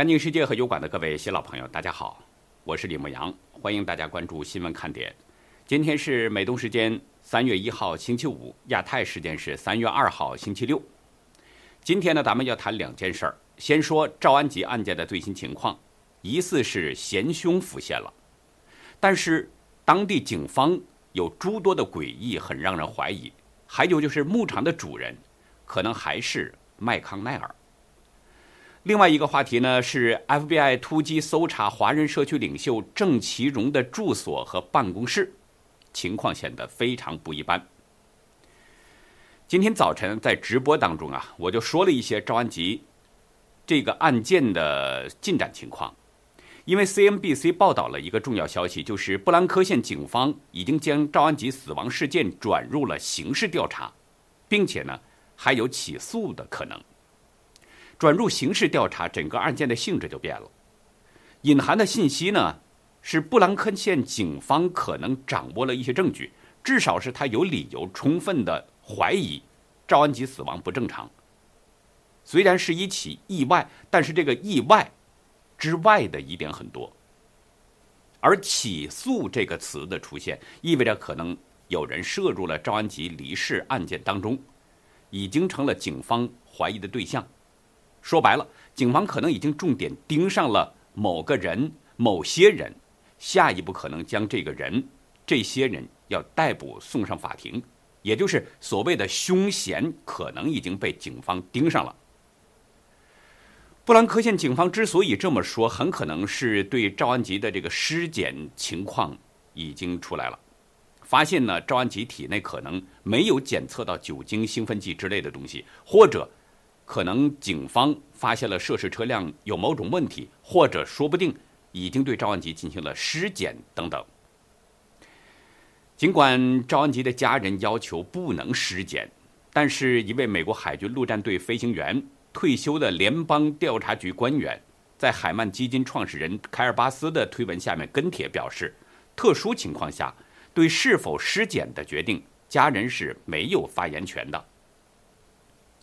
干净世界和油管的各位新老朋友，大家好，我是李牧阳，欢迎大家关注新闻看点。今天是美东时间三月一号星期五，亚太时间是三月二号星期六。今天呢，咱们要谈两件事儿。先说赵安吉案件的最新情况，疑似是嫌凶浮现了，但是当地警方有诸多的诡异，很让人怀疑。还有就是牧场的主人，可能还是麦康奈尔。另外一个话题呢是 FBI 突击搜查华人社区领袖郑其荣的住所和办公室。情况显得非常不一般。今天早晨在直播当中啊，我就说了一些赵安吉这个案件的进展情况。因为 CNBC 报道了一个重要消息，就是布兰科县警方已经将赵安吉死亡事件转入了刑事调查，并且呢还有起诉的可能。转入刑事调查，整个案件的性质就变了。隐含的信息呢？是布兰克县警方可能掌握了一些证据，至少是他有理由充分的怀疑赵安吉死亡不正常。虽然是一起意外，但是这个意外之外的疑点很多。而起诉这个词的出现，意味着可能有人涉入了赵安吉离世案件当中，已经成了警方怀疑的对象。说白了，警方可能已经重点盯上了某个人、某些人。下一步可能将这个人、这些人要逮捕送上法庭，也就是所谓的凶嫌可能已经被警方盯上了。布兰科县警方之所以这么说，很可能是对赵安吉的这个尸检情况已经出来了，发现呢赵安吉体内可能没有检测到酒精、兴奋剂之类的东西，或者可能警方发现了涉事车辆有某种问题，或者说不定。已经对赵安吉进行了尸检等等。尽管赵安吉的家人要求不能尸检，但是一位美国海军陆战队飞行员、退休的联邦调查局官员，在海曼基金创始人凯尔巴斯的推文下面跟帖表示，特殊情况下对是否尸检的决定，家人是没有发言权的。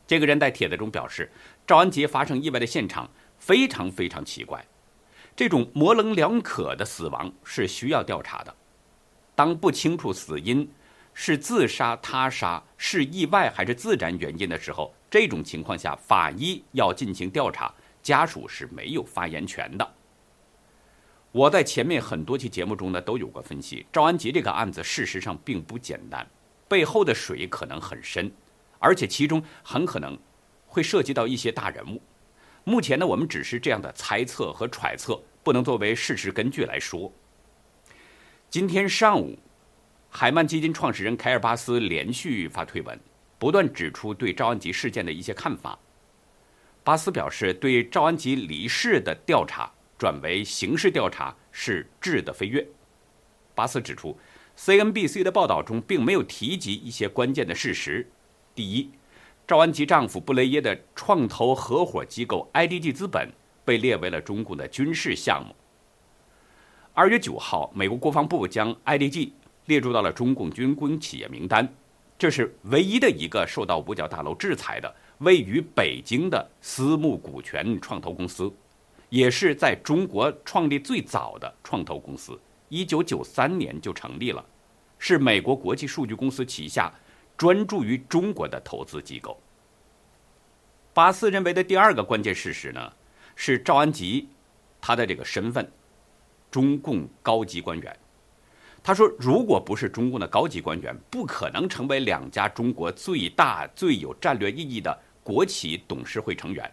这个人在帖子中表示，赵安杰发生意外的现场非常非常奇怪。这种模棱两可的死亡是需要调查的。当不清楚死因是自杀、他杀、是意外还是自然原因的时候，这种情况下，法医要进行调查，家属是没有发言权的。我在前面很多期节目中呢都有过分析，赵安杰这个案子事实上并不简单，背后的水可能很深，而且其中很可能会涉及到一些大人物。目前呢，我们只是这样的猜测和揣测，不能作为事实根据来说。今天上午，海曼基金创始人凯尔巴斯连续发推文，不断指出对赵安吉事件的一些看法。巴斯表示，对赵安吉离世的调查转为刑事调查是质的飞跃。巴斯指出，CNBC 的报道中并没有提及一些关键的事实。第一。赵安吉丈夫布雷耶的创投合伙机构 IDG 资本被列为了中共的军事项目。二月九号，美国国防部将 IDG 列入到了中共军工企业名单，这是唯一的一个受到五角大楼制裁的位于北京的私募股权创投公司，也是在中国创立最早的创投公司，一九九三年就成立了，是美国国际数据公司旗下。专注于中国的投资机构。巴斯认为的第二个关键事实呢，是赵安吉他的这个身份，中共高级官员。他说，如果不是中共的高级官员，不可能成为两家中国最大、最有战略意义的国企董事会成员。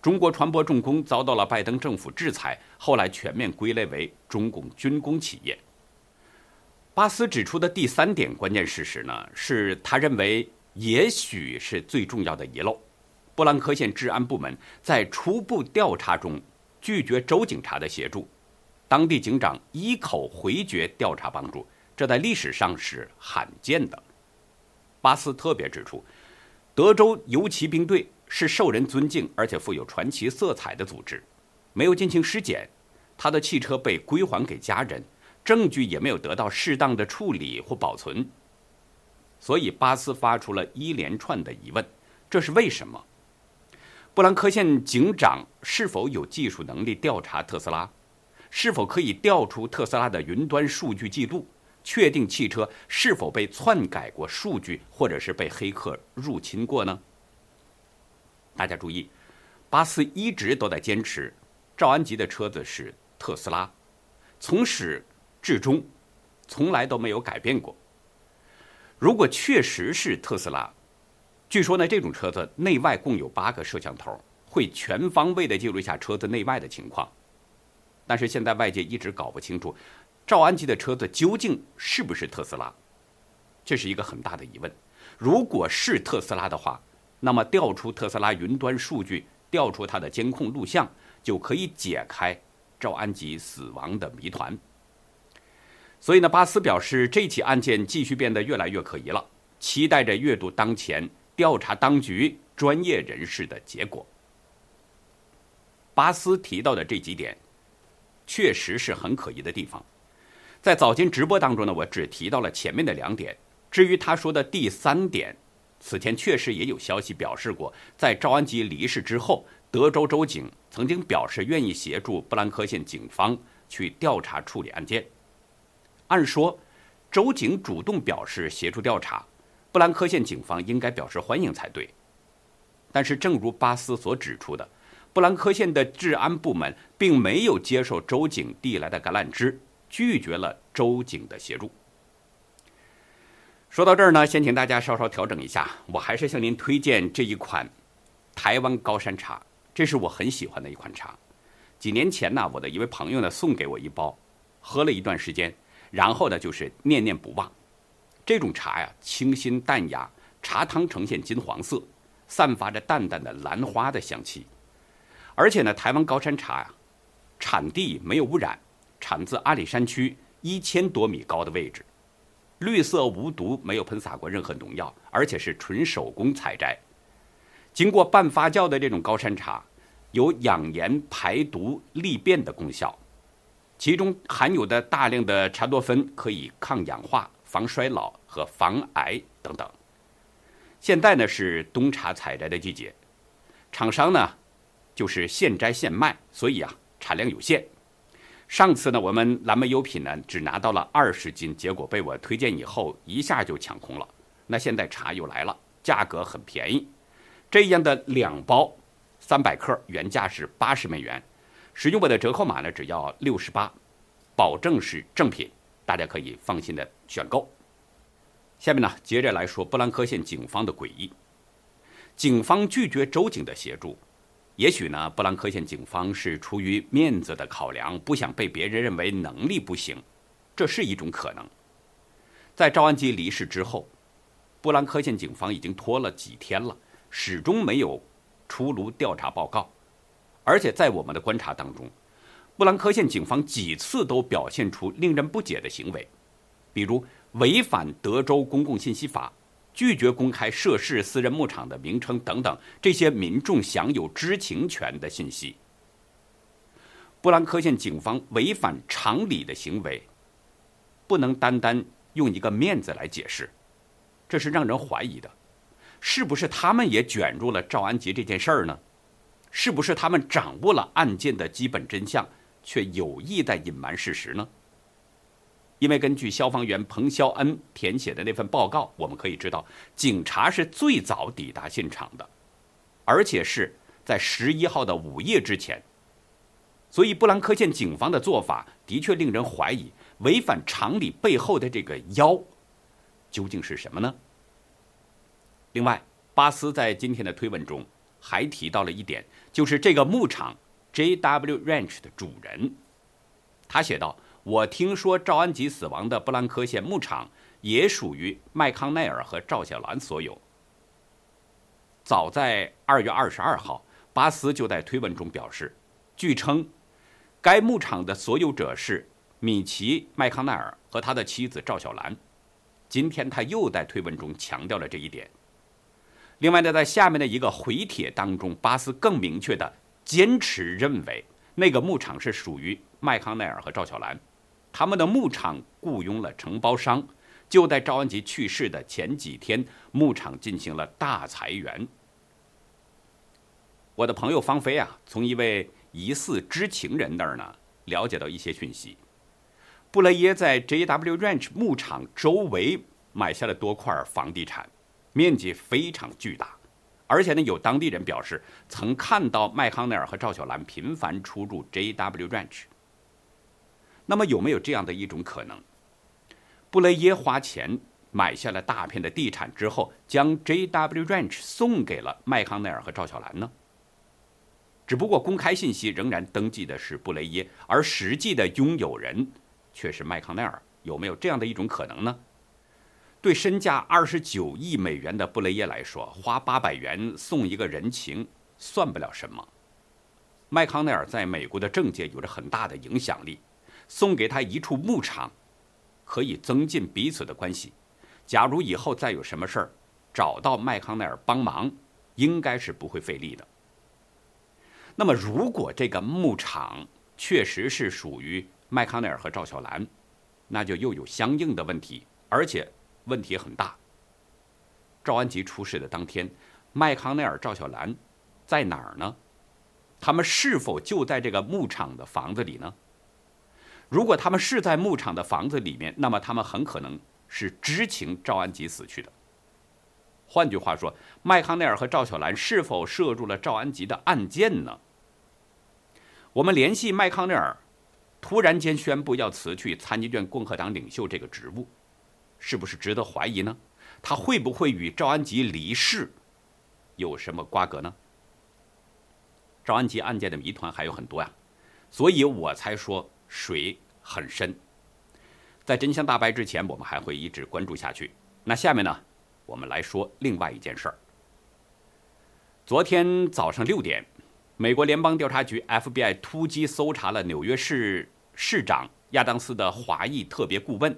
中国船舶重工遭到了拜登政府制裁，后来全面归类为中共军工企业。巴斯指出的第三点关键事实呢，是他认为也许是最重要的遗漏：布兰科县治安部门在初步调查中拒绝州警察的协助，当地警长一口回绝调查帮助，这在历史上是罕见的。巴斯特别指出，德州游骑兵队是受人尊敬而且富有传奇色彩的组织，没有进行尸检，他的汽车被归还给家人。证据也没有得到适当的处理或保存，所以巴斯发出了一连串的疑问：这是为什么？布兰科县警长是否有技术能力调查特斯拉？是否可以调出特斯拉的云端数据记录，确定汽车是否被篡改过数据，或者是被黑客入侵过呢？大家注意，巴斯一直都在坚持赵安吉的车子是特斯拉，从始至终从来都没有改变过。如果确实是特斯拉，据说呢，这种车子内外共有八个摄像头，会全方位的记录一下车子内外的情况。但是现在外界一直搞不清楚，赵安吉的车子究竟是不是特斯拉，这是一个很大的疑问。如果是特斯拉的话，那么调出特斯拉云端数据，调出它的监控录像，就可以解开赵安吉死亡的谜团。所以呢，巴斯表示，这起案件继续变得越来越可疑了，期待着阅读当前。调查当局专业人士的结果。巴斯提到的这几点，确实是很可疑的地方。在早间直播当中呢，我只提到了前面的两点。至于他说的第三点，此前确实也有消息表示过，在赵安吉离世之后，德州州警曾经表示愿意协助布兰科县警方去调查处理案件。按说，州警主动表示协助调查。布兰科县警方应该表示欢迎才对，但是正如巴斯所指出的，布兰科县的治安部门并没有接受州警递来的橄榄枝，拒绝了州警的协助。说到这儿呢，先请大家稍稍调整一下，我还是向您推荐这一款台湾高山茶，这是我很喜欢的一款茶。几年前呢，我的一位朋友呢送给我一包，喝了一段时间，然后呢就是念念不忘。这种茶呀，清新淡雅，茶汤呈现金黄色，散发着淡淡的兰花的香气。而且呢，台湾高山茶呀，产地没有污染，产自阿里山区一千多米高的位置，绿色无毒，没有喷洒过任何农药，而且是纯手工采摘。经过半发酵的这种高山茶，有养颜、排毒、利便的功效，其中含有的大量的茶多酚可以抗氧化。防衰老和防癌等等。现在呢是冬茶采摘的季节，厂商呢就是现摘现卖，所以啊产量有限。上次呢我们蓝莓优品呢只拿到了二十斤，结果被我推荐以后一下就抢空了。那现在茶又来了，价格很便宜，这样的两包三百克原价是八十美元，使用我的折扣码呢只要六十八，保证是正品。大家可以放心的选购。下面呢，接着来说布兰科县警方的诡异。警方拒绝州警的协助，也许呢，布兰科县警方是出于面子的考量，不想被别人认为能力不行，这是一种可能。在赵安吉离世之后，布兰科县警方已经拖了几天了，始终没有出炉调查报告，而且在我们的观察当中。布兰科县警方几次都表现出令人不解的行为，比如违反德州公共信息法，拒绝公开涉事私人牧场的名称等等这些民众享有知情权的信息。布兰科县警方违反常理的行为，不能单单用一个面子来解释，这是让人怀疑的，是不是他们也卷入了赵安吉这件事儿呢？是不是他们掌握了案件的基本真相？却有意在隐瞒事实呢？因为根据消防员彭肖恩填写的那份报告，我们可以知道，警察是最早抵达现场的，而且是在十一号的午夜之前。所以，布兰科县警方的做法的确令人怀疑，违反常理背后的这个妖，究竟是什么呢？另外，巴斯在今天的推文中还提到了一点，就是这个牧场。J.W. Ranch 的主人，他写道：“我听说赵安吉死亡的布兰科县牧场也属于麦康奈尔和赵小兰所有。”早在二月二十二号，巴斯就在推文中表示：“据称，该牧场的所有者是米奇·麦康奈尔和他的妻子赵小兰。”今天他又在推文中强调了这一点。另外呢，在下面的一个回帖当中，巴斯更明确的。坚持认为那个牧场是属于麦康奈尔和赵小兰，他们的牧场雇佣了承包商，就在赵安吉去世的前几天，牧场进行了大裁员。我的朋友方飞啊，从一位疑似知情人那儿呢了解到一些讯息。布雷耶在 J.W. Ranch 牧场周围买下了多块房地产，面积非常巨大，而且呢，有当地人表示曾看到麦康奈尔和赵小兰频繁出入 J.W. Ranch。那么，有没有这样的一种可能？布雷耶花钱买下了大片的地产之后，将 J.W. Ranch 送给了麦康奈尔和赵小兰呢？只不过公开信息仍然登记的是布雷耶，而实际的拥有人却是麦康奈尔。有没有这样的一种可能呢？对身价二十九亿美元的布雷耶来说，花八百元送一个人情算不了什么。麦康奈尔在美国的政界有着很大的影响力，送给他一处牧场，可以增进彼此的关系。假如以后再有什么事儿，找到麦康奈尔帮忙，应该是不会费力的。那么，如果这个牧场确实是属于麦康奈尔和赵小兰，那就又有相应的问题，而且问题很大。赵安吉出事的当天，麦康奈尔、赵小兰在哪儿呢？他们是否就在这个牧场的房子里呢？如果他们是在牧场的房子里面，那么他们很可能是知情赵安吉死去的。换句话说，麦康奈尔和赵小兰是否涉入了赵安吉的案件呢？我们联系麦康奈尔，突然间宣布要辞去参议院共和党领袖这个职务，是不是值得怀疑呢？他会不会与赵安吉离世有什么瓜葛呢？赵安吉案件的谜团还有很多呀，所以我才说水很深。在真相大白之前，我们还会一直关注下去。那下面呢，我们来说另外一件事儿。昨天早上六点。美国联邦调查局 FBI 突击搜查了纽约市市长亚当斯的华裔特别顾问、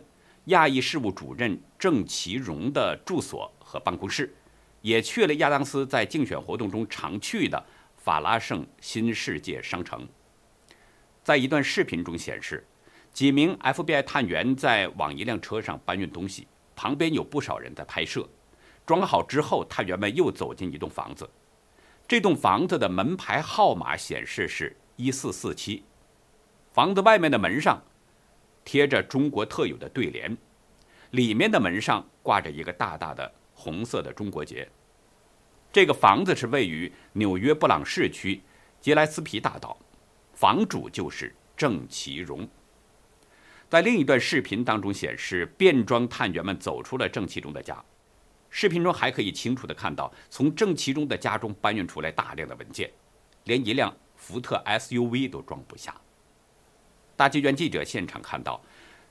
亚裔事务主任郑其荣的住所和办公室，也去了亚当斯在竞选活动中常去的法拉盛新世界商城。在一段视频中显示，几名 FBI 探员在往一辆车上搬运东西，旁边有不少人在拍摄。装好之后，探员们又走进一栋房子。这栋房子的门牌号码显示是一四四七，房子外面的门上贴着中国特有的对联，里面的门上挂着一个大大的红色的中国结。这个房子是位于纽约布朗市区杰莱斯皮大道，房主就是郑其荣。在另一段视频当中显示，便装探员们走出了郑其荣的家。视频中还可以清楚地看到，从郑其中的家中搬运出来大量的文件，连一辆福特 SUV 都装不下。大纪元记者现场看到，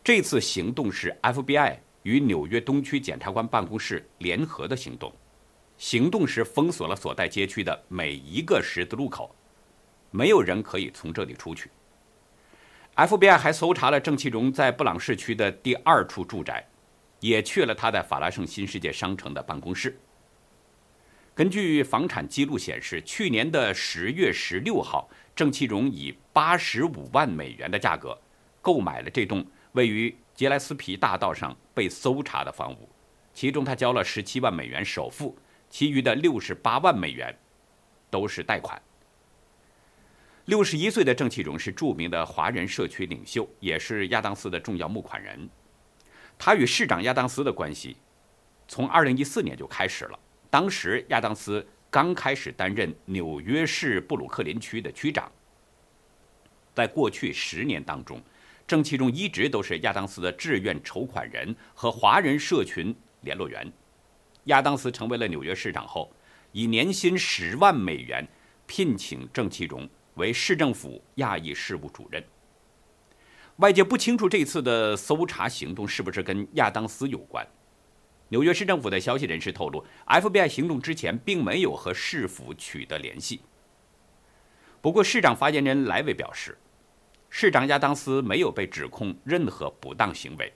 这次行动是 FBI 与纽约东区检察官办公室联合的行动。行动时封锁了所在街区的每一个十字路口，没有人可以从这里出去。FBI 还搜查了郑其荣在布朗市区的第二处住宅。也去了他在法拉盛新世界商城的办公室。根据房产记录显示，去年的十月十六号，郑其荣以八十五万美元的价格购买了这栋位于杰莱斯皮大道上被搜查的房屋，其中他交了十七万美元首付，其余的六十八万美元都是贷款。六十一岁的郑其荣是著名的华人社区领袖，也是亚当斯的重要募款人。他与市长亚当斯的关系，从二零一四年就开始了。当时亚当斯刚开始担任纽约市布鲁克林区的区长。在过去十年当中，郑其中一直都是亚当斯的志愿筹款人和华人社群联络员。亚当斯成为了纽约市长后，以年薪十万美元聘请郑其中为市政府亚裔事务主任。外界不清楚这次的搜查行动是不是跟亚当斯有关。纽约市政府的消息人士透露，FBI 行动之前并没有和市府取得联系。不过，市长发言人莱维表示，市长亚当斯没有被指控任何不当行为。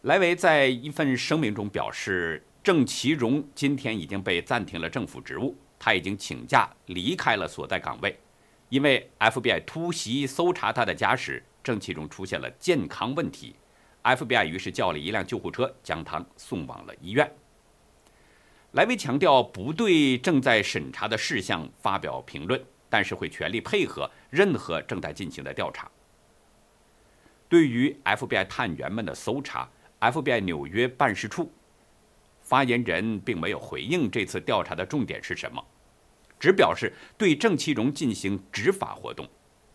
莱维在一份声明中表示，郑其荣今天已经被暂停了政府职务，他已经请假离开了所在岗位，因为 FBI 突袭搜查他的家时。郑其中出现了健康问题，FBI 于是叫了一辆救护车将他送往了医院。莱维强调不对正在审查的事项发表评论，但是会全力配合任何正在进行的调查。对于 FBI 探员们的搜查，FBI 纽约办事处发言人并没有回应这次调查的重点是什么，只表示对郑其荣进行执法活动，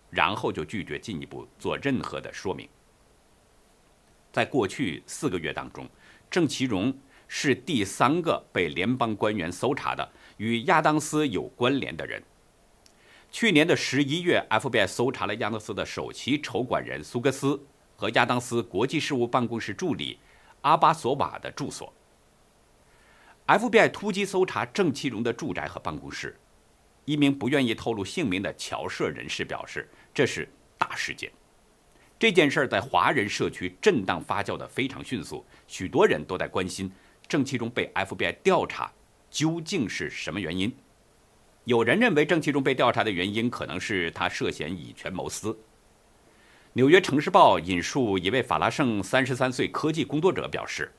然后就拒绝进一步做任何的说明。在过去四个月当中，郑其荣是第三个被联邦官员搜查的与亚当斯有关联的人。去年的十一月，FBI 搜查了亚当斯的首席筹管人苏格斯和亚当斯国际事务办公室助理阿巴索瓦的住所。FBI 突击搜查郑其荣的住宅和办公室。一名不愿意透露姓名的侨社人士表示：“这是大事件。这件事在华人社区震荡发酵的非常迅速，许多人都在关心郑其中被 FBI 调查究竟是什么原因。”有人认为郑其中被调查的原因可能是他涉嫌以权谋私。纽约城市报引述一位法拉盛三十三岁科技工作者表示，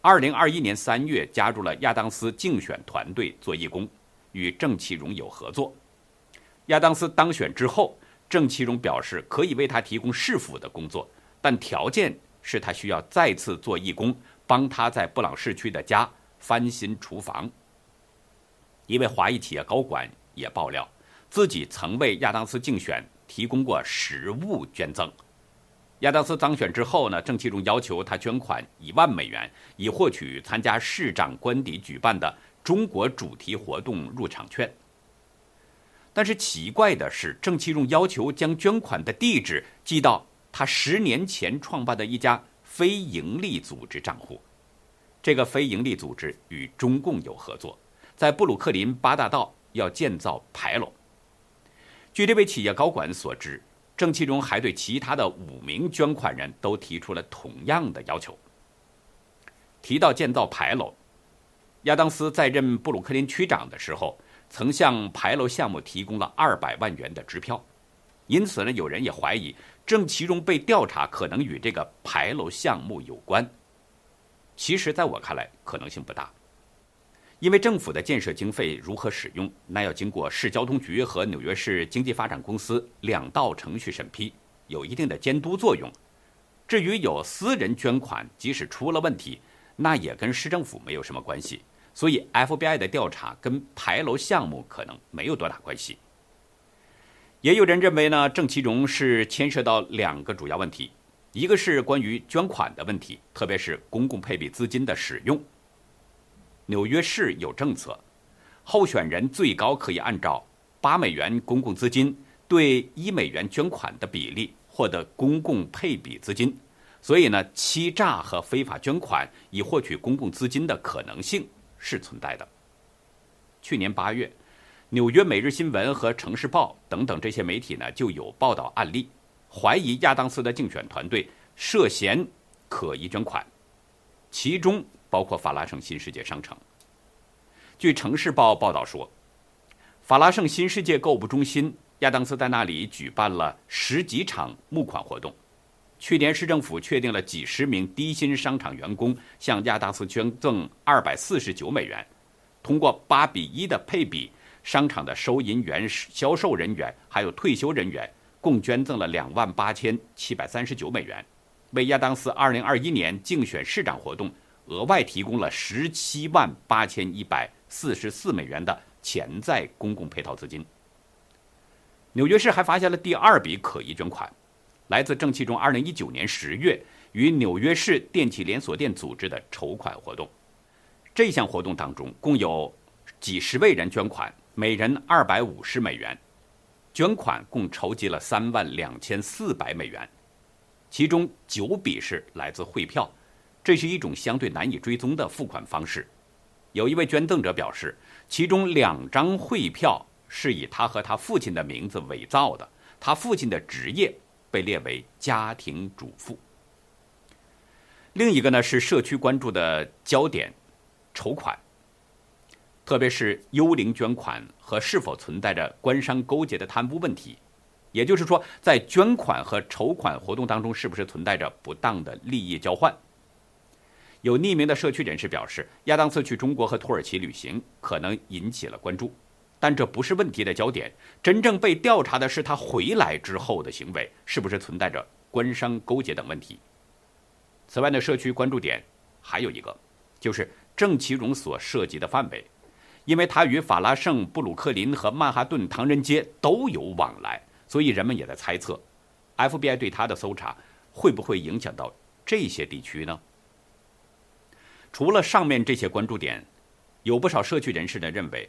二零二一年三月加入了亚当斯竞选团队做义工，与郑其荣有合作。亚当斯当选之后，郑其荣表示可以为他提供市府的工作，但条件是他需要再次做义工，帮他在布朗市区的家翻新厨房。一位华裔企业高管也爆料，自己曾为亚当斯竞选提供过实物捐赠。亚当斯当选之后呢，郑其中要求他捐款一万美元，以获取参加市长官邸举办的中国主题活动入场券。但是奇怪的是，郑其中要求将捐款的地址寄到他十年前创办的一家非营利组织账户。这个非营利组织与中共有合作。在布鲁克林八大道要建造牌楼。据这位企业高管所知，郑其中还对其他的五名捐款人都提出了同样的要求。提到建造牌楼，亚当斯在任布鲁克林区长的时候，曾向牌楼项目提供了二百万元的支票。因此呢，有人也怀疑郑其中被调查可能与这个牌楼项目有关。其实，在我看来，可能性不大。因为政府的建设经费如何使用，那要经过市交通局和纽约市经济发展公司两道程序审批，有一定的监督作用。至于有私人捐款，即使出了问题，那也跟市政府没有什么关系。所以 FBI 的调查跟牌楼项目可能没有多大关系。也有人认为呢，郑其荣是牵涉到两个主要问题，一个是关于捐款的问题，特别是公共配比资金的使用。纽约市有政策，候选人最高可以按照八美元公共资金对一美元捐款的比例获得公共配比资金，所以呢，欺诈和非法捐款以获取公共资金的可能性是存在的。去年八月，纽约每日新闻和城市报等等这些媒体呢就有报道案例，怀疑亚当斯的竞选团队涉嫌可疑捐款，其中。包括法拉盛新世界商城。据《城市报》报道说，法拉盛新世界购物中心亚当斯在那里举办了十几场募款活动。去年市政府确定了几十名低薪商场员工向亚当斯捐赠二百四十九美元，通过八比一的配比，商场的收银员、销售人员还有退休人员共捐赠了两万八千七百三十九美元，为亚当斯二零二一年竞选市长活动。额外提供了十七万八千一百四十四美元的潜在公共配套资金。纽约市还发现了第二笔可疑捐款，来自正气中二零一九年十月与纽约市电器连锁店组织的筹款活动。这项活动当中，共有几十位人捐款，每人二百五十美元，捐款共筹集了三万两千四百美元，其中九笔是来自汇票。这是一种相对难以追踪的付款方式。有一位捐赠者表示，其中两张汇票是以他和他父亲的名字伪造的，他父亲的职业被列为家庭主妇。另一个呢是社区关注的焦点，筹款，特别是幽灵捐款和是否存在着官商勾结的贪污问题，也就是说，在捐款和筹款活动当中，是不是存在着不当的利益交换？有匿名的社区人士表示，亚当斯去中国和土耳其旅行可能引起了关注，但这不是问题的焦点。真正被调查的是他回来之后的行为是不是存在着官商勾结等问题。此外呢，社区关注点还有一个，就是郑其荣所涉及的范围，因为他与法拉盛、布鲁克林和曼哈顿唐人街都有往来，所以人们也在猜测，FBI 对他的搜查会不会影响到这些地区呢？除了上面这些关注点，有不少社区人士呢认为，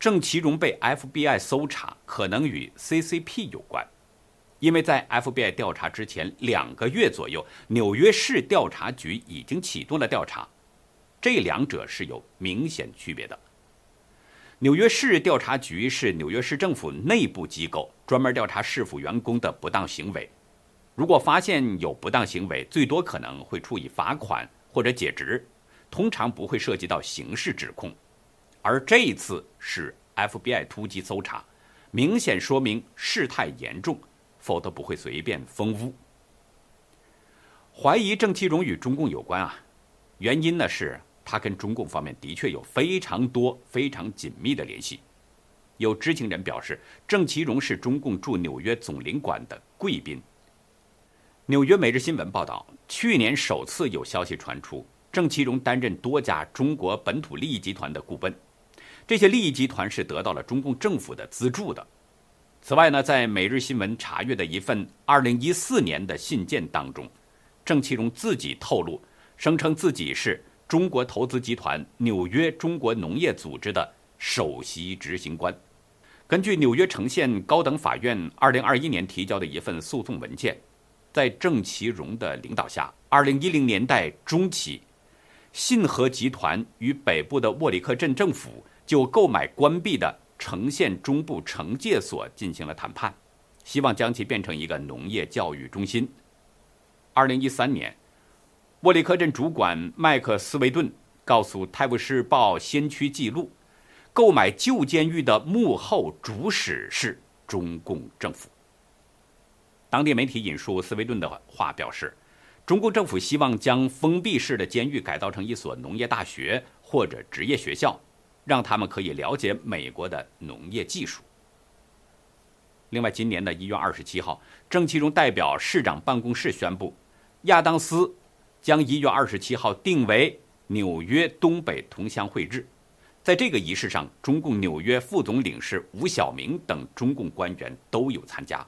郑其荣被 FBI 搜查可能与 CCP 有关，因为在 FBI 调查之前两个月左右，纽约市调查局已经启动了调查，这两者是有明显区别的。纽约市调查局是纽约市政府内部机构，专门调查市府员工的不当行为，如果发现有不当行为，最多可能会处以罚款或者解职。通常不会涉及到刑事指控，而这一次是 FBI 突击搜查，明显说明事态严重，否则不会随便封屋。怀疑郑其荣与中共有关啊，原因呢是他跟中共方面的确有非常多、非常紧密的联系。有知情人表示，郑其荣是中共驻纽约总领馆的贵宾。纽约每日新闻报道，去年首次有消息传出。郑其荣担任多家中国本土利益集团的顾问，这些利益集团是得到了中共政府的资助的。此外呢，在每日新闻查阅的一份2014年的信件当中，郑其荣自己透露，声称自己是中国投资集团纽约中国农业组织的首席执行官。根据纽约城县高等法院2021年提交的一份诉讼文件，在郑其荣的领导下，2010年代中期。信和集团与北部的沃里克镇政府就购买关闭的城县中部惩戒所进行了谈判，希望将其变成一个农业教育中心。二零一三年，沃里克镇主管麦克斯维顿告诉《泰晤士报》先驱记录，购买旧监狱的幕后主使是中共政府。当地媒体引述斯维顿的话表示。中共政府希望将封闭式的监狱改造成一所农业大学或者职业学校，让他们可以了解美国的农业技术。另外，今年的一月二十七号，郑其荣代表市长办公室宣布，亚当斯将一月二十七号定为纽约东北同乡会日。在这个仪式上，中共纽约副总领事吴晓明等中共官员都有参加。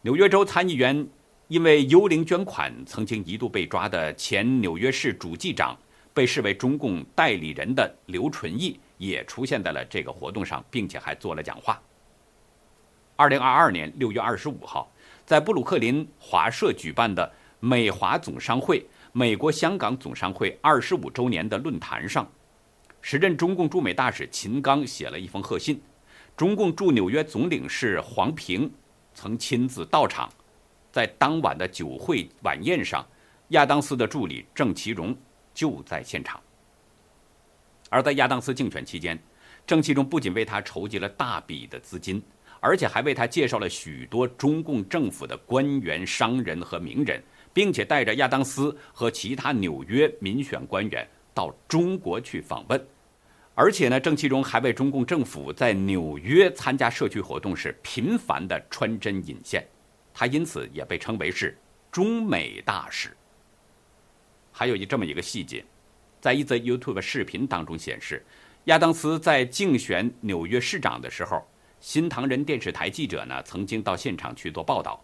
纽约州参议员。因为幽灵捐款，曾经一度被抓的前纽约市主计长，被视为中共代理人的刘纯义也出现在了这个活动上，并且还做了讲话。二零二二年六月二十五号，在布鲁克林华社举办的美华总商会美国香港总商会二十五周年的论坛上，时任中共驻美大使秦刚写了一封贺信，中共驻纽约总领事黄平曾亲自到场。在当晚的酒会晚宴上，亚当斯的助理郑其荣就在现场。而在亚当斯竞选期间，郑其中不仅为他筹集了大笔的资金，而且还为他介绍了许多中共政府的官员、商人和名人，并且带着亚当斯和其他纽约民选官员到中国去访问。而且呢，郑其中还为中共政府在纽约参加社区活动时频繁的穿针引线。他因此也被称为是中美大使。还有一这么一个细节，在一则 YouTube 视频当中显示，亚当斯在竞选纽约市长的时候，新唐人电视台记者呢曾经到现场去做报道。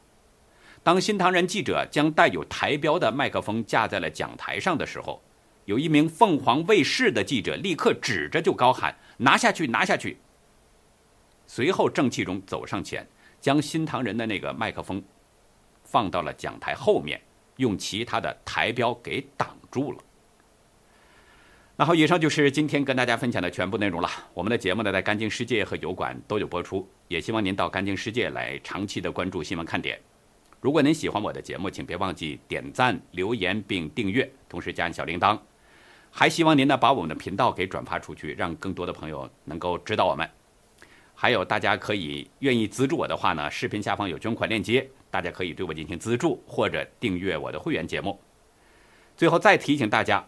当新唐人记者将带有台标的麦克风架在了讲台上的时候，有一名凤凰卫视的记者立刻指着就高喊：“拿下去，拿下去！”随后郑其荣走上前。将新唐人的那个麦克风放到了讲台后面，用其他的台标给挡住了。那好，以上就是今天跟大家分享的全部内容了。我们的节目呢，在干净世界和油管都有播出，也希望您到干净世界来长期的关注新闻看点。如果您喜欢我的节目，请别忘记点赞、留言并订阅，同时加小铃铛。还希望您呢把我们的频道给转发出去，让更多的朋友能够知道我们。还有，大家可以愿意资助我的话呢，视频下方有捐款链接，大家可以对我进行资助或者订阅我的会员节目。最后再提醒大家，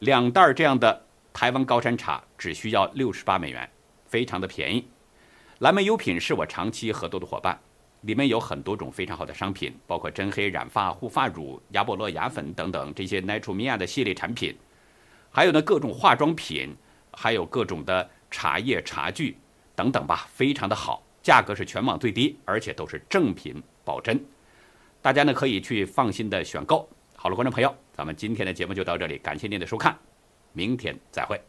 两袋这样的台湾高山茶只需要六十八美元，非常的便宜。蓝莓优品是我长期合作的伙伴，里面有很多种非常好的商品，包括真黑染发护发乳、雅博洛牙粉等等这些 Naturemia 的系列产品，还有呢各种化妆品，还有各种的茶叶茶具等等吧，非常的好，价格是全网最低，而且都是正品保真，大家呢可以去放心的选购。好了，观众朋友，咱们今天的节目就到这里，感谢您的收看，明天再会。